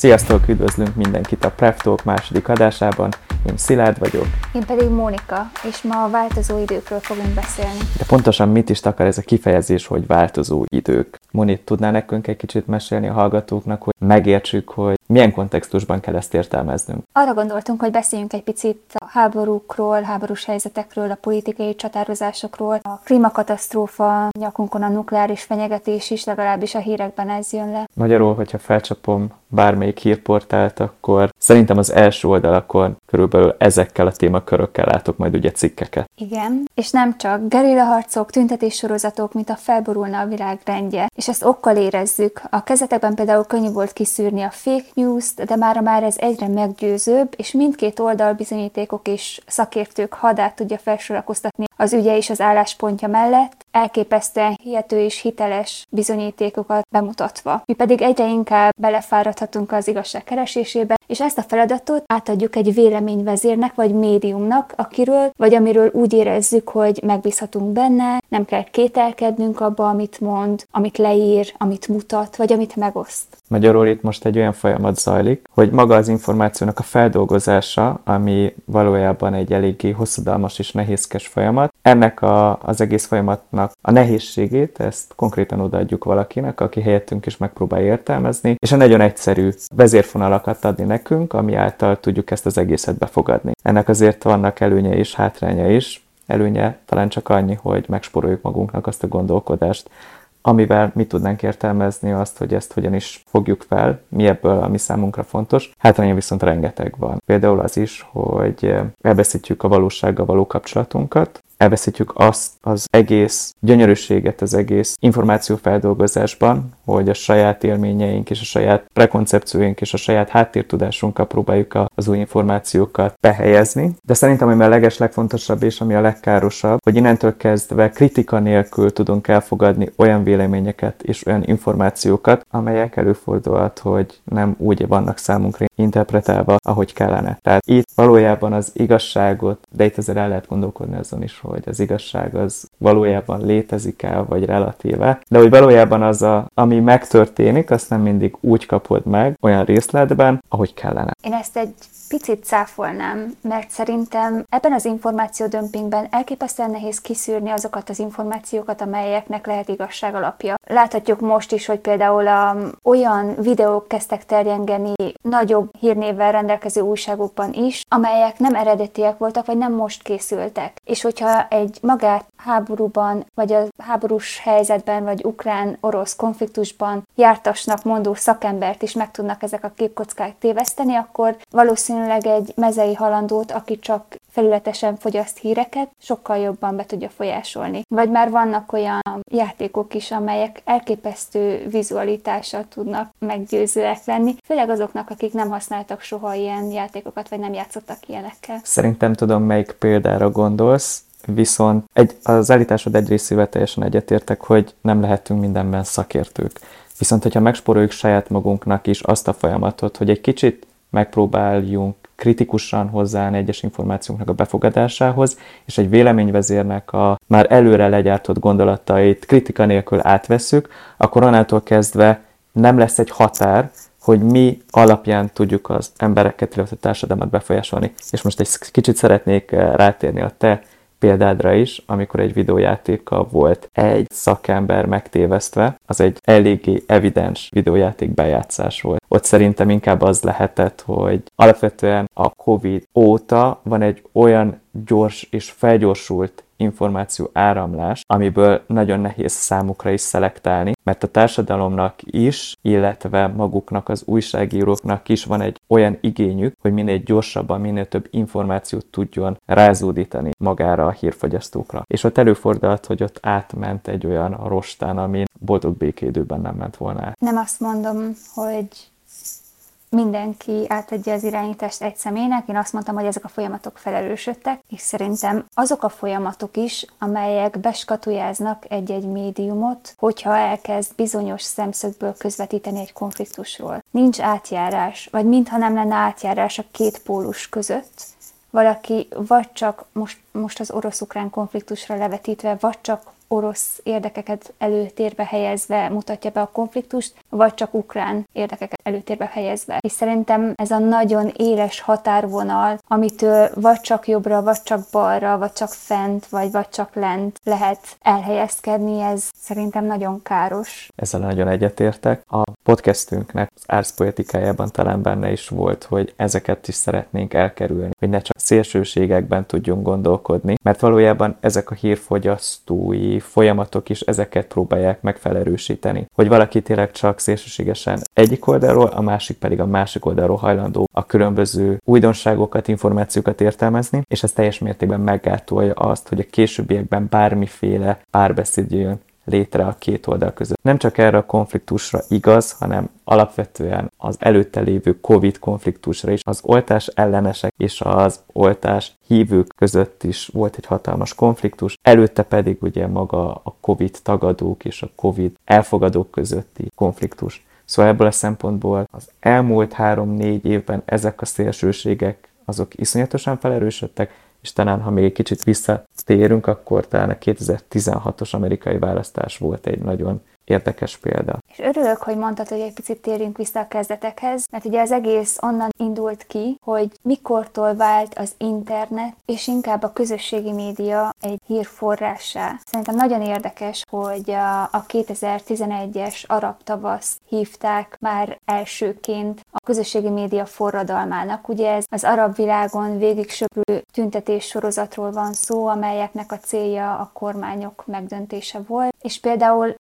Sziasztok, üdvözlünk mindenkit a Prep Talk második adásában. Én Szilárd vagyok. Én pedig Mónika, és ma a változó időkről fogunk beszélni. De pontosan mit is akar ez a kifejezés, hogy változó idők? Moni, tudná nekünk egy kicsit mesélni a hallgatóknak, hogy megértsük, hogy milyen kontextusban kell ezt értelmeznünk? Arra gondoltunk, hogy beszéljünk egy picit a háborúkról, háborús helyzetekről, a politikai csatározásokról, a klímakatasztrófa, nyakunkon a nukleáris fenyegetés is, legalábbis a hírekben ez jön le. Magyarul, hogyha felcsapom bármelyik hírportált, akkor szerintem az első oldalakon körülbelül ezekkel a témakörökkel látok majd ugye cikkeket. Igen, és nem csak gerillaharcok, tüntetéssorozatok, mint a felborulna a világ rendje, és ezt okkal érezzük. A kezetekben például könnyű volt kiszűrni a fake news-t, de már már ez egyre meggyőzőbb, és mindkét oldal bizonyítékok és szakértők hadát tudja felsorakoztatni az ügye és az álláspontja mellett, elképesztően hihető és hiteles bizonyítékokat bemutatva. Mi pedig egyre inkább belefáradhatunk az igazság keresésébe, és ezt a feladatot átadjuk egy véleményvezérnek vagy médiumnak, akiről vagy amiről úgy érezzük, hogy megbízhatunk benne, nem kell kételkednünk abba, amit mond, amit leír, amit mutat, vagy amit megoszt. Magyarul itt most egy olyan folyamat zajlik, hogy maga az információnak a feldolgozása, ami valójában egy eléggé hosszadalmas és nehézkes folyamat, ennek a, az egész folyamatnak a nehézségét, ezt konkrétan odaadjuk valakinek, aki helyettünk is megpróbálja értelmezni, és a nagyon egyszerű vezérfonalakat adni nekünk, ami által tudjuk ezt az egészet befogadni. Ennek azért vannak előnye és hátránya is. Előnye talán csak annyi, hogy megsporoljuk magunknak azt a gondolkodást, amivel mi tudnánk értelmezni azt, hogy ezt hogyan is fogjuk fel, mi ebből, ami számunkra fontos. Hátránya viszont rengeteg van. Például az is, hogy elveszítjük a valósággal való kapcsolatunkat, elveszítjük azt az egész gyönyörűséget az egész információfeldolgozásban, hogy a saját élményeink és a saját prekoncepcióink és a saját háttértudásunkkal próbáljuk az új információkat behelyezni. De szerintem ami a leges legfontosabb és ami a legkárosabb, hogy innentől kezdve kritika nélkül tudunk elfogadni olyan véleményeket és olyan információkat, amelyek előfordulhat, hogy nem úgy vannak számunkra interpretálva, ahogy kellene. Tehát itt valójában az igazságot, de itt azért el lehet gondolkodni azon is, az igazság az valójában létezik el, vagy relatíve, de hogy valójában az, a, ami megtörténik, azt nem mindig úgy kapod meg olyan részletben, ahogy kellene. Én ezt egy picit cáfolnám, mert szerintem ebben az információdömpingben elképesztően nehéz kiszűrni azokat az információkat, amelyeknek lehet igazság alapja. Láthatjuk most is, hogy például a, olyan videók kezdtek terjengeni nagyobb hírnévvel rendelkező újságokban is, amelyek nem eredetiek voltak, vagy nem most készültek. És hogyha egy magát háborúban, vagy a háborús helyzetben, vagy ukrán-orosz konfliktusban jártasnak mondó szakembert is meg tudnak ezek a képkockák téveszteni, akkor valószínűleg egy mezei halandót, aki csak felületesen fogyaszt híreket, sokkal jobban be tudja folyásolni. Vagy már vannak olyan játékok is, amelyek elképesztő vizualitással tudnak meggyőzőek lenni, főleg azoknak, akik nem használtak soha ilyen játékokat, vagy nem játszottak ilyenekkel. Szerintem tudom, melyik példára gondolsz, viszont egy, az állításod egy részével teljesen egyetértek, hogy nem lehetünk mindenben szakértők. Viszont, hogyha megspóroljuk saját magunknak is azt a folyamatot, hogy egy kicsit megpróbáljunk kritikusan hozzáállni egyes információknak a befogadásához, és egy véleményvezérnek a már előre legyártott gondolatait kritika nélkül átveszük, akkor onnantól kezdve nem lesz egy határ, hogy mi alapján tudjuk az embereket, illetve a társadalmat befolyásolni. És most egy kicsit szeretnék eh, rátérni a te példádra is, amikor egy videójátékkal volt egy szakember megtévesztve, az egy eléggé evidens videójáték bejátszás volt. Ott szerintem inkább az lehetett, hogy alapvetően a COVID óta van egy olyan gyors és felgyorsult információ áramlás, amiből nagyon nehéz számukra is szelektálni, mert a társadalomnak is, illetve maguknak az újságíróknak is van egy olyan igényük, hogy minél gyorsabban, minél több információt tudjon rázódítani magára a hírfogyasztókra. És ott előfordult, hogy ott átment egy olyan rostán, ami boldog békédőben nem ment volna át. Nem azt mondom, hogy mindenki átadja az irányítást egy személynek. Én azt mondtam, hogy ezek a folyamatok felelősödtek, és szerintem azok a folyamatok is, amelyek beskatujáznak egy-egy médiumot, hogyha elkezd bizonyos szemszögből közvetíteni egy konfliktusról. Nincs átjárás, vagy mintha nem lenne átjárás a két pólus között, valaki vagy csak most, most az orosz-ukrán konfliktusra levetítve, vagy csak orosz érdekeket előtérbe helyezve mutatja be a konfliktust, vagy csak ukrán érdekeket előtérbe helyezve. És szerintem ez a nagyon éles határvonal, amitől vagy csak jobbra, vagy csak balra, vagy csak fent, vagy vagy csak lent lehet elhelyezkedni, ez szerintem nagyon káros. Ezzel nagyon egyetértek. A podcastünknek az árszpoetikájában talán benne is volt, hogy ezeket is szeretnénk elkerülni, hogy ne csak szélsőségekben tudjunk gondolkodni, mert valójában ezek a hírfogyasztói folyamatok is ezeket próbálják meg felerősíteni. Hogy valaki tényleg csak szélsőségesen egyik oldalról, a másik pedig a másik oldalról hajlandó a különböző újdonságokat, információkat értelmezni, és ez teljes mértékben meggátolja azt, hogy a későbbiekben bármiféle párbeszéd jön létre a két oldal között. Nem csak erre a konfliktusra igaz, hanem alapvetően az előtte lévő COVID konfliktusra is. Az oltás ellenesek és az oltás hívők között is volt egy hatalmas konfliktus, előtte pedig ugye maga a COVID tagadók és a COVID elfogadók közötti konfliktus. Szóval ebből a szempontból az elmúlt három-négy évben ezek a szélsőségek azok iszonyatosan felerősödtek, és talán, ha még egy kicsit visszatérünk, akkor talán a 2016-os amerikai választás volt egy nagyon érdekes példa. És örülök, hogy mondtad, hogy egy picit térjünk vissza a kezdetekhez, mert ugye az egész onnan indult ki, hogy mikortól vált az internet, és inkább a közösségi média egy hírforrássá. Szerintem nagyon érdekes, hogy a, a 2011-es arab tavasz hívták már elsőként a közösségi média forradalmának. Ugye ez az arab világon végig söprő tüntetés sorozatról van szó, amelyeknek a célja a kormányok megdöntése volt. És például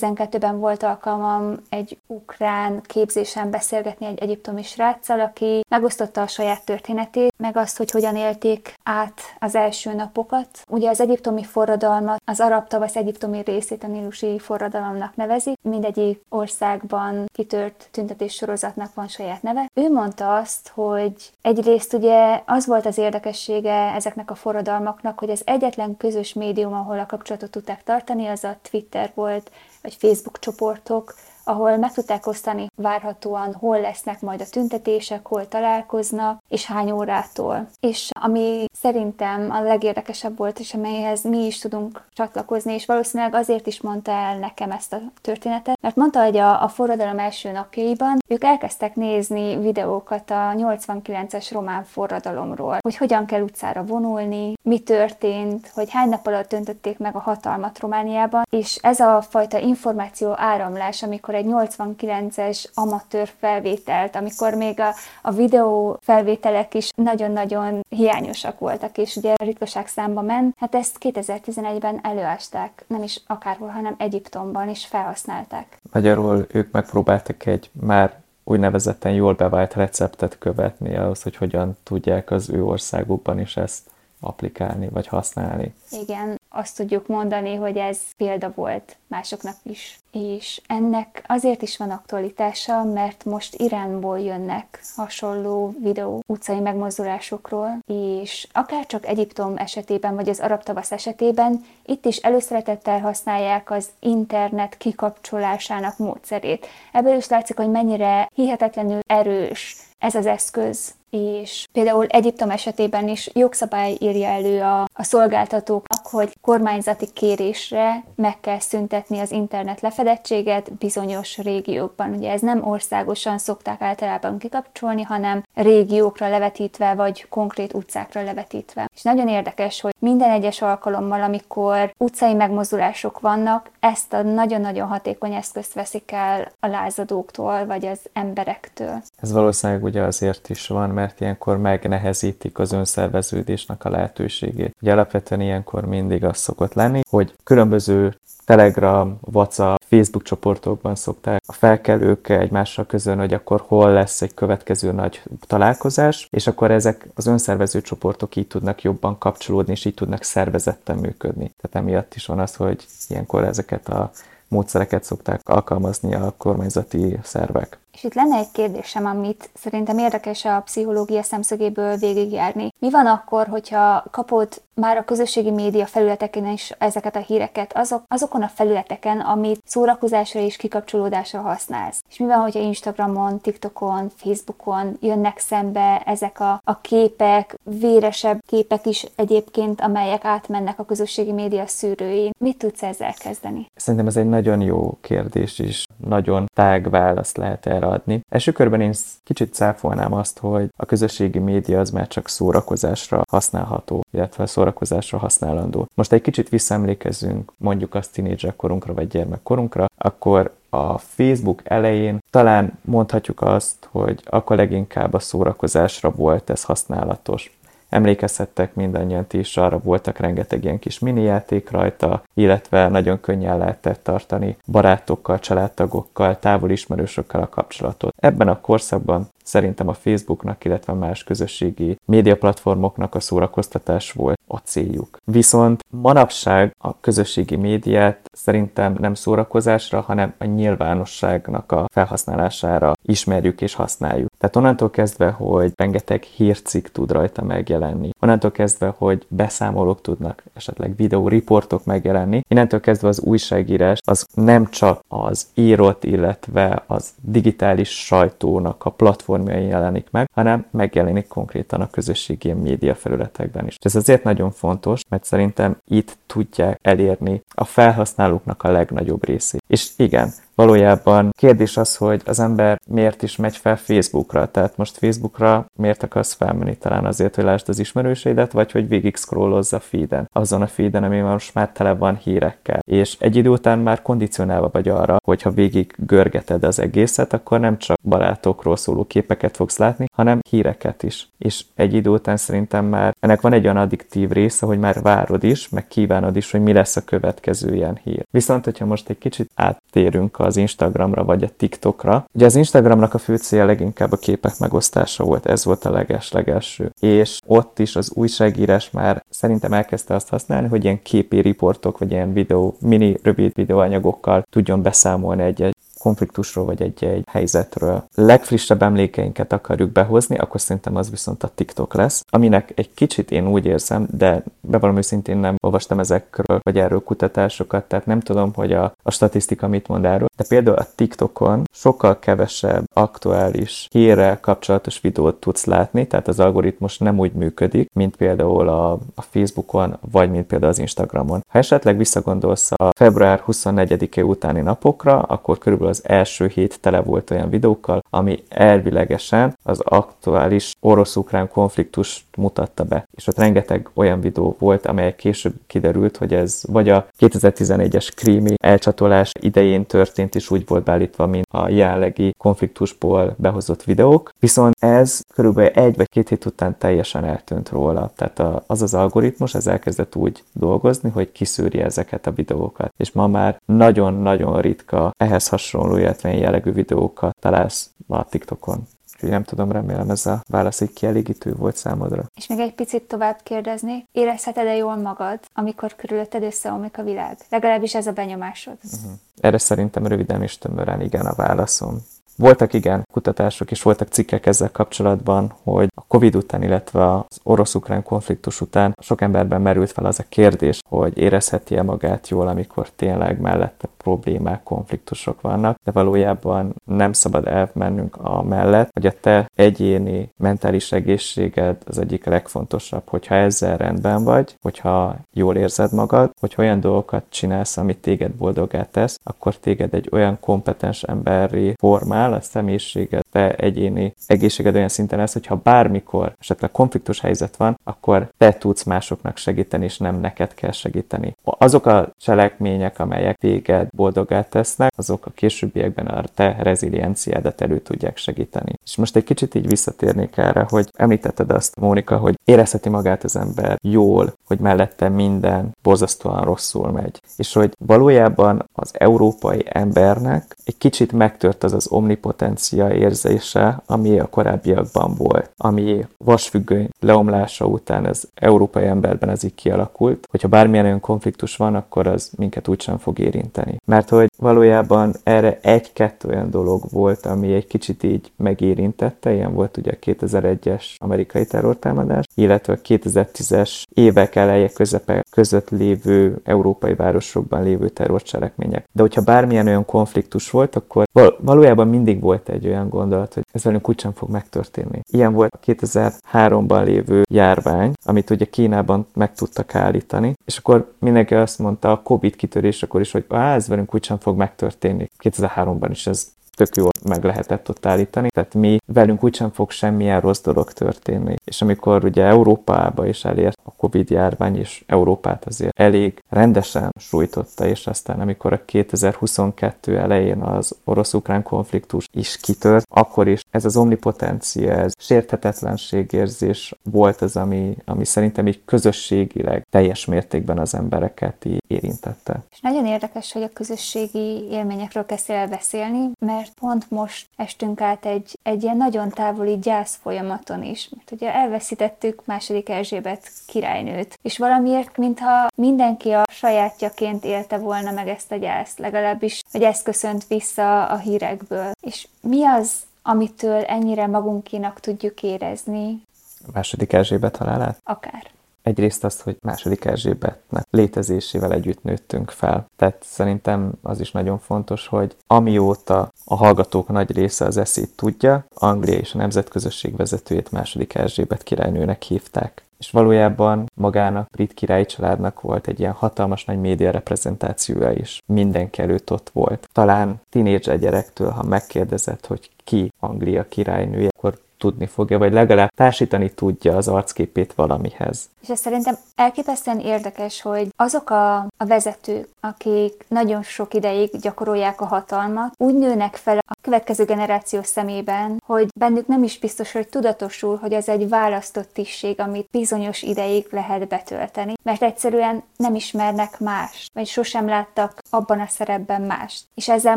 2012-ben volt alkalmam egy ukrán képzésen beszélgetni egy egyiptomi sráccal, aki megosztotta a saját történetét, meg azt, hogy hogyan élték át az első napokat. Ugye az egyiptomi forradalmat, az arab tavasz egyiptomi részét a nílusi forradalomnak nevezi. Mindegyik országban kitört tüntetés sorozatnak van saját neve. Ő mondta azt, hogy egyrészt ugye az volt az érdekessége ezeknek a forradalmaknak, hogy az egyetlen közös médium, ahol a kapcsolatot tudták tartani, az a Twitter volt, vagy Facebook csoportok, ahol meg tudták osztani várhatóan, hol lesznek majd a tüntetések, hol találkoznak, és hány órától. És ami szerintem a legérdekesebb volt, és amelyhez mi is tudunk csatlakozni, és valószínűleg azért is mondta el nekem ezt a történetet, mert mondta, hogy a, a forradalom első napjaiban ők elkezdtek nézni videókat a 89-es román forradalomról, hogy hogyan kell utcára vonulni, mi történt, hogy hány nap alatt döntötték meg a hatalmat Romániában, és ez a fajta információ áramlás, amikor egy 89-es amatőr felvételt, amikor még a, a videó felvételek is nagyon-nagyon hiányosak voltak, és ugye ritkaság számba ment. Hát ezt 2011-ben előásták, nem is akárhol, hanem Egyiptomban is felhasználták. Magyarul ők megpróbáltak egy már úgynevezetten jól bevált receptet követni ahhoz, hogy hogyan tudják az ő országukban is ezt applikálni vagy használni. Igen, azt tudjuk mondani, hogy ez példa volt másoknak is. És ennek azért is van aktualitása, mert most Iránból jönnek hasonló videó utcai megmozdulásokról, és akár csak Egyiptom esetében, vagy az arab tavasz esetében, itt is előszeretettel használják az internet kikapcsolásának módszerét. Ebből is látszik, hogy mennyire hihetetlenül erős ez az eszköz és például Egyiptom esetében is jogszabály írja elő a, a szolgáltatóknak, hogy kormányzati kérésre meg kell szüntetni az internet lefedettséget bizonyos régiókban. Ugye ez nem országosan szokták általában kikapcsolni, hanem régiókra levetítve, vagy konkrét utcákra levetítve. És nagyon érdekes, hogy minden egyes alkalommal, amikor utcai megmozdulások vannak, ezt a nagyon-nagyon hatékony eszközt veszik el a lázadóktól, vagy az emberektől. Ez valószínűleg ugye azért is van, mert ilyenkor megnehezítik az önszerveződésnek a lehetőségét. Ugye alapvetően ilyenkor mindig az szokott lenni, hogy különböző Telegram, WhatsApp, Facebook csoportokban szokták a felkelők egymással közön, hogy akkor hol lesz egy következő nagy találkozás, és akkor ezek az önszervező csoportok így tudnak jobban kapcsolódni, és így tudnak szervezetten működni. Tehát emiatt is van az, hogy ilyenkor ezeket a módszereket szokták alkalmazni a kormányzati szervek. És itt lenne egy kérdésem, amit szerintem érdekes a pszichológia szemszögéből végigjárni. Mi van akkor, hogyha kapod már a közösségi média felületeken is ezeket a híreket, azok, azokon a felületeken, amit szórakozásra és kikapcsolódásra használsz? És mi van, hogyha Instagramon, TikTokon, Facebookon jönnek szembe ezek a, a képek, véresebb képek is egyébként, amelyek átmennek a közösségi média szűrőin? Mit tudsz ezzel kezdeni? Szerintem ez egy nagyon jó kérdés is, nagyon tág választ lehet erre adni. Első körben én kicsit cáfolnám azt, hogy a közösségi média az már csak szórakozásra használható, illetve szórakozásra használandó. Most egy kicsit visszaemlékezünk mondjuk a tínédzser korunkra vagy gyermekkorunkra, akkor a Facebook elején talán mondhatjuk azt, hogy akkor leginkább a szórakozásra volt ez használatos. Emlékezhettek mindannyian ti is, arra voltak rengeteg ilyen kis mini játék rajta, illetve nagyon könnyen lehetett tartani barátokkal, családtagokkal, távol ismerősökkel a kapcsolatot. Ebben a korszakban szerintem a Facebooknak, illetve más közösségi médiaplatformoknak a szórakoztatás volt a céljuk. Viszont manapság a közösségi médiát szerintem nem szórakozásra, hanem a nyilvánosságnak a felhasználására ismerjük és használjuk. Tehát onnantól kezdve, hogy rengeteg hírcikk tud rajta megjelenni, onnantól kezdve, hogy beszámolók tudnak, esetleg videóriportok megjelenni, innentől kezdve az újságírás az nem csak az írott, illetve az digitális sajtónak a platformjain jelenik meg, hanem megjelenik konkrétan a közösségi média felületekben is. Ez azért nagyon fontos, mert szerintem itt tudják elérni a felhasználóknak a legnagyobb részét. És igen, valójában kérdés az, hogy az ember miért is megy fel Facebookra. Tehát most Facebookra miért akarsz felmenni? Talán azért, hogy lásd az ismerőseidet, vagy hogy végig scrollozz a feeden. Azon a feeden, ami most már tele van hírekkel. És egy idő után már kondicionálva vagy arra, hogyha végig görgeted az egészet, akkor nem csak barátokról szóló képeket fogsz látni, hanem híreket is. És egy idő után szerintem már ennek van egy olyan addiktív része, hogy már várod is, meg kívánod is, hogy mi lesz a következő ilyen hír. Viszont, hogyha most egy kicsit áttérünk az Instagramra vagy a TikTokra. Ugye az Instagramnak a fő célja leginkább a képek megosztása volt, ez volt a leges-legelső. És ott is az újságírás már szerintem elkezdte azt használni, hogy ilyen képi riportok, vagy ilyen videó, mini rövid videóanyagokkal tudjon beszámolni egy-egy konfliktusról vagy egy-egy helyzetről legfrissebb emlékeinket akarjuk behozni, akkor szerintem az viszont a TikTok lesz, aminek egy kicsit én úgy érzem, de bevallom őszintén nem olvastam ezekről, vagy erről kutatásokat, tehát nem tudom, hogy a, a statisztika mit mond erről, de például a TikTokon sokkal kevesebb aktuális hírrel kapcsolatos videót tudsz látni, tehát az algoritmus nem úgy működik, mint például a, a Facebookon, vagy mint például az Instagramon. Ha esetleg visszagondolsz a február 24-e utáni napokra, akkor körülbelül az első hét tele volt olyan videókkal, ami elvilegesen az aktuális orosz-ukrán konfliktus mutatta be. És ott rengeteg olyan videó volt, amely később kiderült, hogy ez vagy a 2011-es krími elcsatolás idején történt, és úgy volt beállítva, mint a jelenlegi konfliktusból behozott videók. Viszont ez körülbelül egy vagy két hét után teljesen eltűnt róla. Tehát az az algoritmus, ez elkezdett úgy dolgozni, hogy kiszűri ezeket a videókat. És ma már nagyon-nagyon ritka ehhez hasonló, illetve jellegű videókat találsz a TikTokon. Úgyhogy nem tudom, remélem ez a válasz egy kielégítő volt számodra. És még egy picit tovább kérdezni, érezheted-e jól magad, amikor körülötted összeomlik a világ? Legalábbis ez a benyomásod. Uh-huh. Erre szerintem röviden és tömören igen a válaszom. Voltak igen kutatások és voltak cikkek ezzel kapcsolatban, hogy a Covid után, illetve az orosz-ukrán konfliktus után sok emberben merült fel az a kérdés, hogy érezheti-e magát jól, amikor tényleg mellette problémák, konfliktusok vannak, de valójában nem szabad elmennünk a mellett, hogy a te egyéni mentális egészséged az egyik legfontosabb, hogyha ezzel rendben vagy, hogyha jól érzed magad, hogy olyan dolgokat csinálsz, amit téged boldogát tesz, akkor téged egy olyan kompetens emberi formál, a személyiséged, te egyéni egészséged olyan szinten lesz, hogyha bármikor esetleg konfliktus helyzet van, akkor te tudsz másoknak segíteni, és nem neked kell segíteni. Azok a cselekmények, amelyek téged boldogát tesznek, azok a későbbiekben a te rezilienciádat elő tudják segíteni. És most egy kicsit így visszatérnék erre, hogy említetted azt, Mónika, hogy érezheti magát az ember jól, hogy mellette minden borzasztóan rosszul megy. És hogy valójában az európai embernek egy kicsit megtört az az omni omnipotencia érzése, ami a korábbiakban volt, ami vasfüggöny leomlása után az európai emberben ez így kialakult, hogyha bármilyen olyan konfliktus van, akkor az minket úgysem fog érinteni. Mert hogy valójában erre egy-kettő olyan dolog volt, ami egy kicsit így megérintette, ilyen volt ugye a 2001-es amerikai terrortámadás, illetve a 2010-es évek eleje közepe között lévő európai városokban lévő terrorcselekmények. De hogyha bármilyen olyan konfliktus volt, akkor valójában mindig volt egy olyan gondolat, hogy ez velünk úgysem fog megtörténni. Ilyen volt a 2003-ban lévő járvány, amit ugye Kínában meg tudtak állítani, és akkor mindenki azt mondta a Covid kitörésekor is, hogy Á, ez velünk úgysem fog megtörténni. 2003-ban is ez tök jól meg lehetett ott állítani. Tehát mi velünk úgysem fog semmilyen rossz dolog történni. És amikor ugye Európába is elért a Covid járvány, és Európát azért elég rendesen sújtotta, és aztán amikor a 2022 elején az orosz-ukrán konfliktus is kitört, akkor is ez az omnipotencia, ez sérthetetlenségérzés volt az, ami, ami szerintem így közösségileg teljes mértékben az embereket érintette. És nagyon érdekes, hogy a közösségi élményekről kezdtél beszélni, mert mert pont most estünk át egy, egy ilyen nagyon távoli gyász folyamaton is, mert ugye elveszítettük második Erzsébet királynőt, és valamiért, mintha mindenki a sajátjaként élte volna meg ezt a gyászt, legalábbis, hogy ez köszönt vissza a hírekből. És mi az, amitől ennyire magunkinak tudjuk érezni? A második Erzsébet halálát? Akár. Egyrészt azt, hogy második Erzsébetnek létezésével együtt nőttünk fel. Tehát szerintem az is nagyon fontos, hogy amióta a hallgatók nagy része az eszét tudja, Anglia és a nemzetközösség vezetőjét második Erzsébet királynőnek hívták. És valójában magának, brit királyi családnak volt egy ilyen hatalmas nagy média reprezentációja is. Mindenki előtt ott volt. Talán tinédzser gyerektől, ha megkérdezett, hogy ki Anglia királynője, akkor tudni fogja, vagy legalább társítani tudja az arcképét valamihez. És ez szerintem elképesztően érdekes, hogy azok a, a vezetők, akik nagyon sok ideig gyakorolják a hatalmat, úgy nőnek fel a következő generáció szemében, hogy bennük nem is biztos, hogy tudatosul, hogy ez egy választott tisztség, amit bizonyos ideig lehet betölteni, mert egyszerűen nem ismernek más, vagy sosem láttak abban a szerepben mást. És ezzel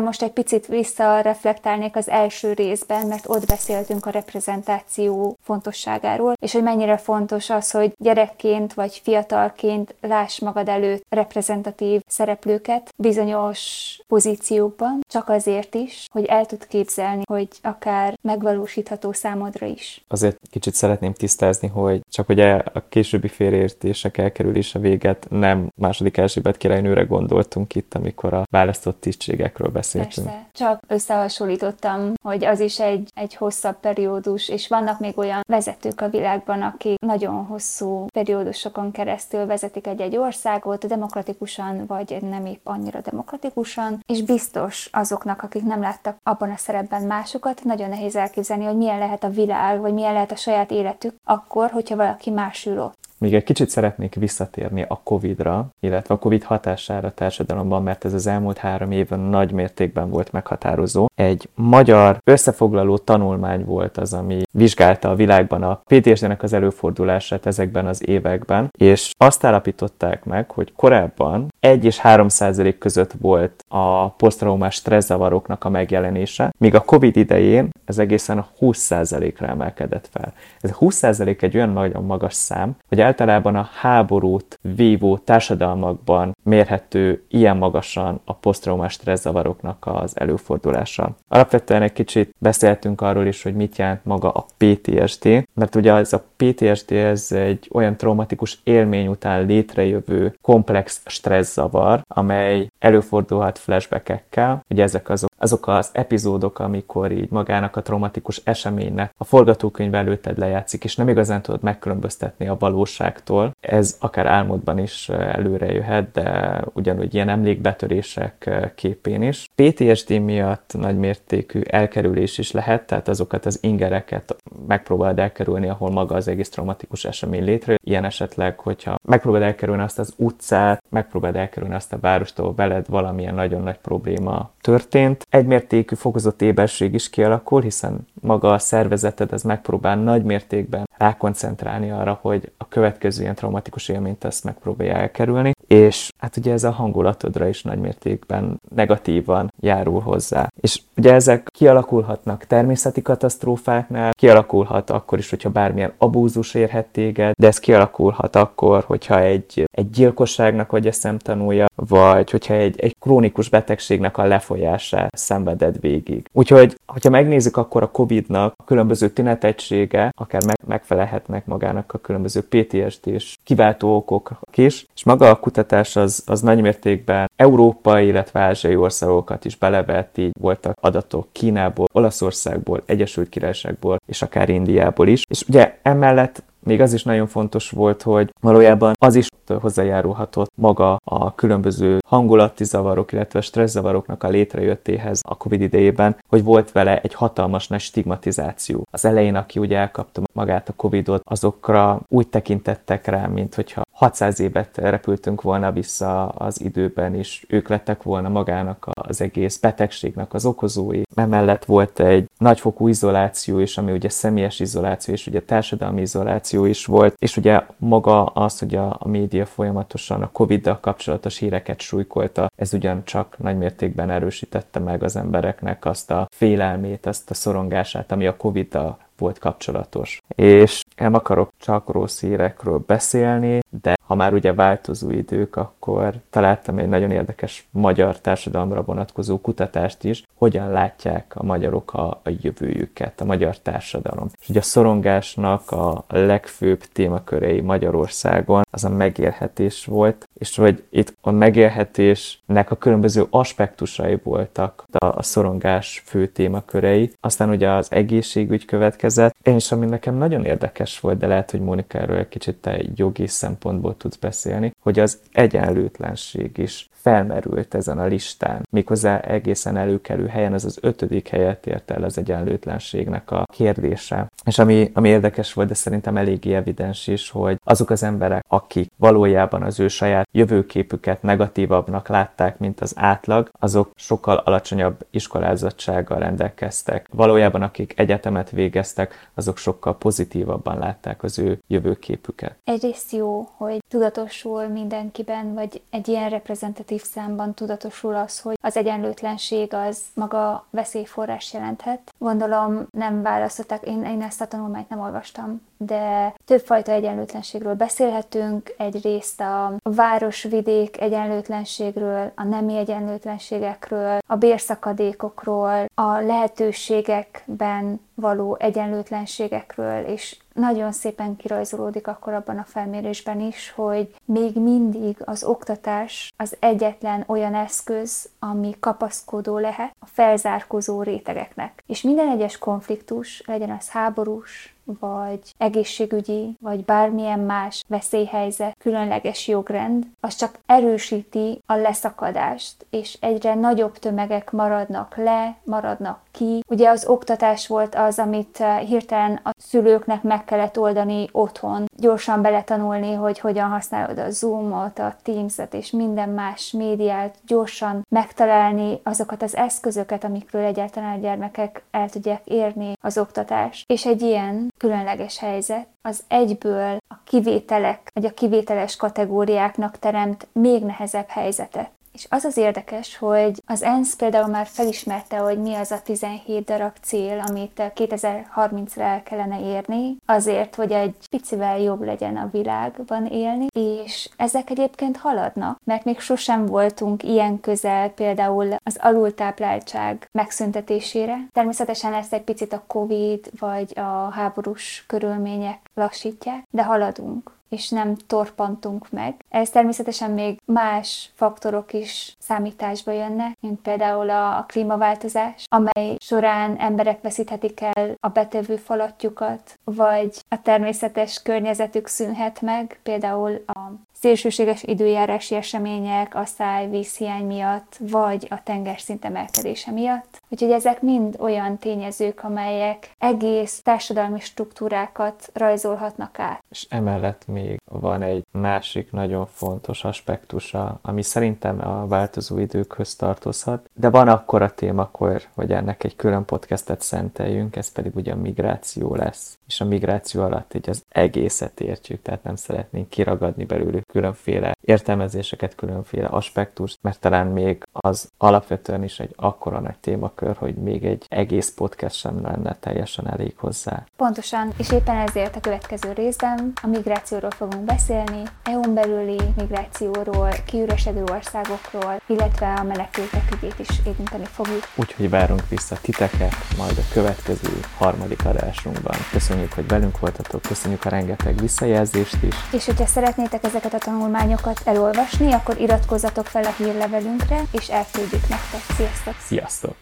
most egy picit visszareflektálnék az első részben, mert ott beszéltünk a reprezentáció fontosságáról, és hogy mennyire fontos az, hogy gyerekként vagy fiatalként láss magad előtt reprezentatív szereplőket bizonyos pozíciókban, csak azért is, hogy el tud képzelni, hogy akár megvalósítható számodra is. Azért kicsit szeretném tisztázni, hogy csak hogy a későbbi félreértések elkerülése véget nem második Erzsébet királynőre gondoltunk itt, amikor a választott tisztségekről beszéltünk. Persze. Csak összehasonlítottam, hogy az is egy, egy hosszabb periódus, és vannak még olyan vezetők a világban, akik nagyon hosszú periódusokon keresztül vezetik egy-egy országot, demokratikusan, vagy nem épp annyira demokratikusan, és biztos azoknak, akik nem láttak abban a szerepben másokat, nagyon nehéz elképzelni, hogy milyen lehet a világ, vagy milyen lehet a saját életük akkor, hogyha valaki más ül ott. Még egy kicsit szeretnék visszatérni a Covid-ra, illetve a Covid hatására a társadalomban, mert ez az elmúlt három évben nagy mértékben volt meghatározó. Egy magyar összefoglaló tanulmány volt az, ami vizsgálta a világban a PTSD-nek az előfordulását ezekben az években, és azt állapították meg, hogy korábban 1 és 3 százalék között volt a posztraumás stresszavaroknak a megjelenése, míg a Covid idején ez egészen a 20 százalékra emelkedett fel. Ez a 20 százalék egy olyan nagyon magas szám, hogy általában a háborút vívó társadalmakban mérhető ilyen magasan a posztraumás stresszavaroknak az előfordulása. Alapvetően egy kicsit beszéltünk arról is, hogy mit jelent maga a PTSD, mert ugye ez a PTSD ez egy olyan traumatikus élmény után létrejövő komplex stresszavar, amely előfordulhat flashbackekkel. Ugye ezek azok, azok az epizódok, amikor így magának a traumatikus eseménynek a forgatókönyv előtted lejátszik, és nem igazán tudod megkülönböztetni a valóságtól. Ez akár álmodban is előre jöhet, de ugyanúgy ilyen emlékbetörések képén is. PTSD miatt nagymértékű elkerülés is lehet, tehát azokat az ingereket megpróbálod elkerülni, ahol maga az egész traumatikus esemény létre. Ilyen esetleg, hogyha megpróbálod elkerülni azt az utcát, megpróbálod elkerülni azt a várostól veled valamilyen nagyon nagy probléma történt. Egymértékű fokozott éberség is kialakul, hiszen maga a szervezeted ez megpróbál nagy mértékben rákoncentrálni arra, hogy a következő ilyen traumatikus élményt ezt megpróbálja elkerülni, és hát ugye ez a hangulatodra is nagy mértékben negatívan járul hozzá. És ugye ezek kialakulhatnak természeti katasztrófáknál, kialakulhat akkor is, hogyha bármilyen abúzus érhet téged, de ez kialakulhat akkor, hogyha egy, egy gyilkosságnak vagy a szemtanúja, vagy hogyha egy, egy krónikus betegségnek a lefolyását szenveded végig. Úgyhogy, hogyha megnézzük, akkor a COVID-nak a különböző tünetegysége akár meg, megfelelhetnek magának a különböző PTSD-s kiváltó okok is, és maga a kutatás az, az nagymértékben európai, illetve ázsiai országokat is belevett, így voltak adatok Kínából, Olaszországból, Egyesült Királyságból, és akár Indiából is. És ugye emellett még az is nagyon fontos volt, hogy valójában az is hozzájárulhatott maga a különböző hangulati zavarok, illetve stresszavaroknak a létrejöttéhez a Covid idejében, hogy volt vele egy hatalmas nagy stigmatizáció. Az elején, aki ugye elkapta magát a Covidot, azokra úgy tekintettek rá, mint hogyha 600 évet repültünk volna vissza az időben, és ők lettek volna magának az egész betegségnek az okozói. Emellett volt egy nagyfokú izoláció is, ami ugye személyes izoláció, és ugye társadalmi izoláció is volt, és ugye maga az, hogy a, a média folyamatosan a Covid-dal kapcsolatos híreket súlykolta, ez ugyancsak nagymértékben erősítette meg az embereknek azt a félelmét, azt a szorongását, ami a Covid-dal volt kapcsolatos. És nem akarok csak rossz hírekről beszélni, de ha már ugye változó idők, akkor találtam egy nagyon érdekes magyar társadalomra vonatkozó kutatást is, hogyan látják a magyarok a, a jövőjüket, a magyar társadalom. És ugye a szorongásnak a legfőbb témakörei Magyarországon az a megélhetés volt, és hogy itt a megélhetésnek a különböző aspektusai voltak a, a szorongás fő témakörei. Aztán ugye az egészségügy következett, és ami nekem nagyon érdekes volt, de lehet, hogy Mónika erről egy kicsit te jogi szempontból tudsz beszélni, hogy az egyenlőtlenség is felmerült ezen a listán. Méghozzá egészen előkerül helyen, az az ötödik helyet ért el az egyenlőtlenségnek a kérdése. És ami, ami érdekes volt, de szerintem eléggé evidens is, hogy azok az emberek, akik valójában az ő saját jövőképüket negatívabbnak látták, mint az átlag, azok sokkal alacsonyabb iskolázottsággal rendelkeztek. Valójában akik egyetemet végeztek, azok sokkal pozitívabban látták az ő jövőképüket. Egyrészt jó, hogy tudatosul mindenkiben, vagy egy ilyen reprezentatív kollektív számban tudatosul az, hogy az egyenlőtlenség az maga veszélyforrás jelenthet. Gondolom nem választották, én, én ezt a tanulmányt nem olvastam, de többfajta egyenlőtlenségről beszélhetünk, egyrészt a város-vidék egyenlőtlenségről, a nemi egyenlőtlenségekről, a bérszakadékokról, a lehetőségekben való egyenlőtlenségekről, és nagyon szépen kirajzolódik akkor abban a felmérésben is, hogy még mindig az oktatás az egyetlen olyan eszköz, ami kapaszkodó lehet a felzárkozó rétegeknek. És minden egyes konfliktus, legyen az háborús, vagy egészségügyi, vagy bármilyen más veszélyhelyzet, különleges jogrend, az csak erősíti a leszakadást, és egyre nagyobb tömegek maradnak le, maradnak ki. Ugye az oktatás volt az, amit eh, hirtelen a szülőknek meg kellett oldani otthon, gyorsan beletanulni, hogy hogyan használod a Zoom-ot, a Teams-et és minden más médiát, gyorsan megtalálni azokat az eszközöket, amikről egyáltalán a gyermekek el tudják érni az oktatást. És egy ilyen különleges helyzet az egyből a kivételek, vagy a kivételes kategóriákra teremt még nehezebb helyzetet. És az az érdekes, hogy az ENSZ például már felismerte, hogy mi az a 17 darab cél, amit 2030-ra el kellene érni, azért, hogy egy picivel jobb legyen a világban élni, és ezek egyébként haladnak, mert még sosem voltunk ilyen közel például az alultápláltság megszüntetésére. Természetesen ezt egy picit a Covid vagy a háborús körülmények lassítják, de haladunk és nem torpantunk meg. Ez természetesen még más faktorok is számításba jönnek, mint például a klímaváltozás, amely során emberek veszíthetik el a betevő falatjukat, vagy a természetes környezetük szűnhet meg, például a szélsőséges időjárási események, a száj, vízhiány miatt, vagy a tengerszint emelkedése miatt. Úgyhogy ezek mind olyan tényezők, amelyek egész társadalmi struktúrákat rajzolhatnak át. És emellett még van egy másik nagyon fontos aspektusa, ami szerintem a változó időkhöz tartozhat, de van akkor a témakor, hogy ennek egy külön podcastet szenteljünk, ez pedig ugye a migráció lesz. És a migráció alatt így az egészet értjük, tehát nem szeretnénk kiragadni belőlük különféle értelmezéseket, különféle aspektust, mert talán még az alapvetően is egy akkora nagy témakör, hogy még egy egész podcast sem lenne teljesen elég hozzá. Pontosan, és éppen ezért a következő részben a migrációról fogunk beszélni, EU-n belüli migrációról, kiüresedő országokról, illetve a menekültek ügyét is érinteni fogjuk. Úgyhogy várunk vissza titeket majd a következő harmadik adásunkban. Köszönjük, hogy velünk voltatok, köszönjük a rengeteg visszajelzést is. És hogyha szeretnétek ezeket a tanulmányokat elolvasni, akkor iratkozzatok fel a hírlevelünkre, és elküldjük nektek. Sziasztok! Sziasztok!